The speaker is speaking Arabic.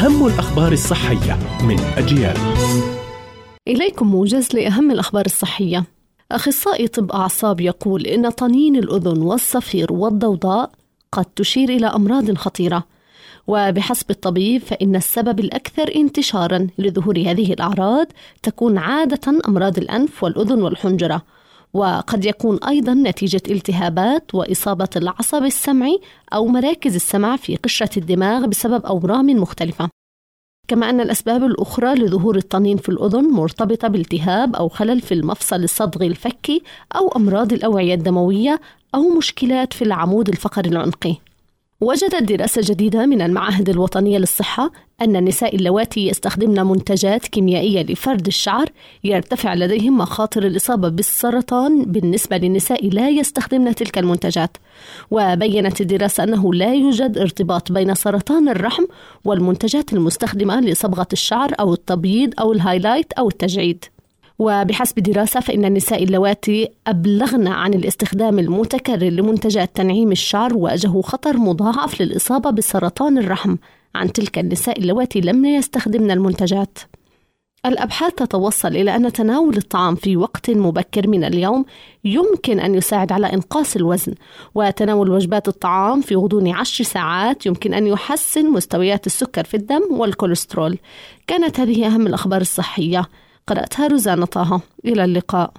أهم الأخبار الصحية من أجيال. إليكم موجز لأهم الأخبار الصحية. أخصائي طب أعصاب يقول إن طنين الأذن والصفير والضوضاء قد تشير إلى أمراض خطيرة. وبحسب الطبيب فإن السبب الأكثر انتشارا لظهور هذه الأعراض تكون عادة أمراض الأنف والأذن والحنجرة. وقد يكون أيضا نتيجة التهابات وإصابة العصب السمعي أو مراكز السمع في قشرة الدماغ بسبب أورام مختلفة. كما أن الأسباب الأخرى لظهور الطنين في الأذن مرتبطة بالتهاب أو خلل في المفصل الصدغي الفكي أو أمراض الأوعية الدموية أو مشكلات في العمود الفقري العنقي. وجدت دراسة جديدة من المعاهد الوطنية للصحة أن النساء اللواتي يستخدمن منتجات كيميائية لفرد الشعر يرتفع لديهم مخاطر الإصابة بالسرطان بالنسبة للنساء لا يستخدمن تلك المنتجات. وبينت الدراسة أنه لا يوجد ارتباط بين سرطان الرحم والمنتجات المستخدمة لصبغة الشعر أو التبييض أو الهايلايت أو التجعيد. وبحسب دراسة فإن النساء اللواتي أبلغن عن الاستخدام المتكرر لمنتجات تنعيم الشعر واجهوا خطر مضاعف للإصابة بسرطان الرحم عن تلك النساء اللواتي لم يستخدمن المنتجات. الأبحاث تتوصل إلى أن تناول الطعام في وقت مبكر من اليوم يمكن أن يساعد على إنقاص الوزن، وتناول وجبات الطعام في غضون عشر ساعات يمكن أن يحسن مستويات السكر في الدم والكوليسترول. كانت هذه أهم الأخبار الصحية. قرأتها روزانا طه. إلى اللقاء.